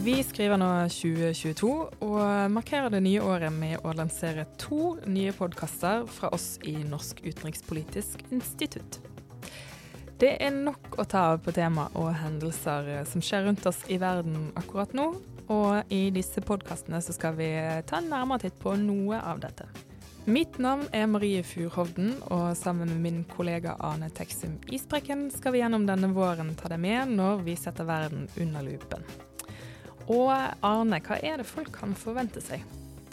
Vi skriver nå 2022 og markerer det nye året med å lansere to nye podkaster fra oss i Norsk utenrikspolitisk institutt. Det er nok å ta av på tema og hendelser som skjer rundt oss i verden akkurat nå, og i disse podkastene skal vi ta en nærmere titt på noe av dette. Mitt navn er Marie Furhovden, og sammen med min kollega Ane Teksum Isbrekken skal vi gjennom denne våren ta deg med når vi setter verden under lupen. Og Arne, hva er det folk kan forvente seg?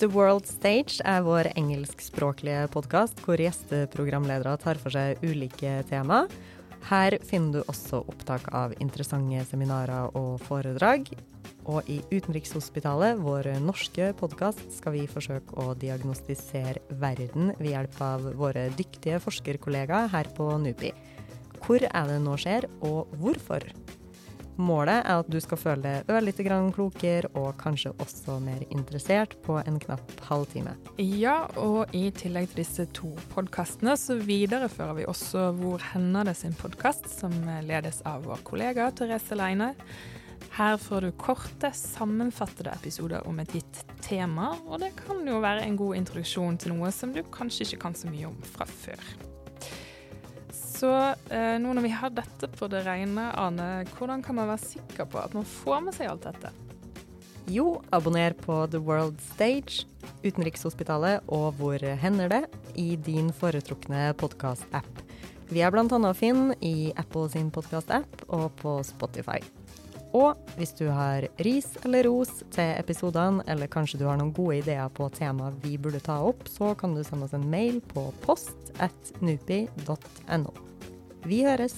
The World Stage er vår engelskspråklige podkast hvor gjesteprogramledere tar for seg ulike tema. Her finner du også opptak av interessante seminarer og foredrag. Og i Utenrikshospitalet, vår norske podkast, skal vi forsøke å diagnostisere verden ved hjelp av våre dyktige forskerkollegaer her på NUPI. Hvor er det nå skjer, og hvorfor? Målet er at du skal føle deg ørlite grann klokere, og kanskje også mer interessert på en knapp halvtime. Ja, og i tillegg til disse to podkastene, så viderefører vi også Hvor hender det sin podkast, som ledes av vår kollega Therese Leine. Her får du korte, sammenfattede episoder om et gitt tema, og det kan jo være en god introduksjon til noe som du kanskje ikke kan så mye om fra før. Så eh, nå når vi har dette på det rene, Ane, hvordan kan man være sikker på at man får med seg alt dette? Jo, abonner på The World Stage, Utenrikshospitalet og Hvor hender det? i din foretrukne podkast-app. Vi er bl.a. å finne i Apple sin podkast-app og på Spotify. Og hvis du har ris eller ros til episodene, eller kanskje du har noen gode ideer på tema vi burde ta opp, så kan du sende oss en mail på post at nupi.no. Vi høres!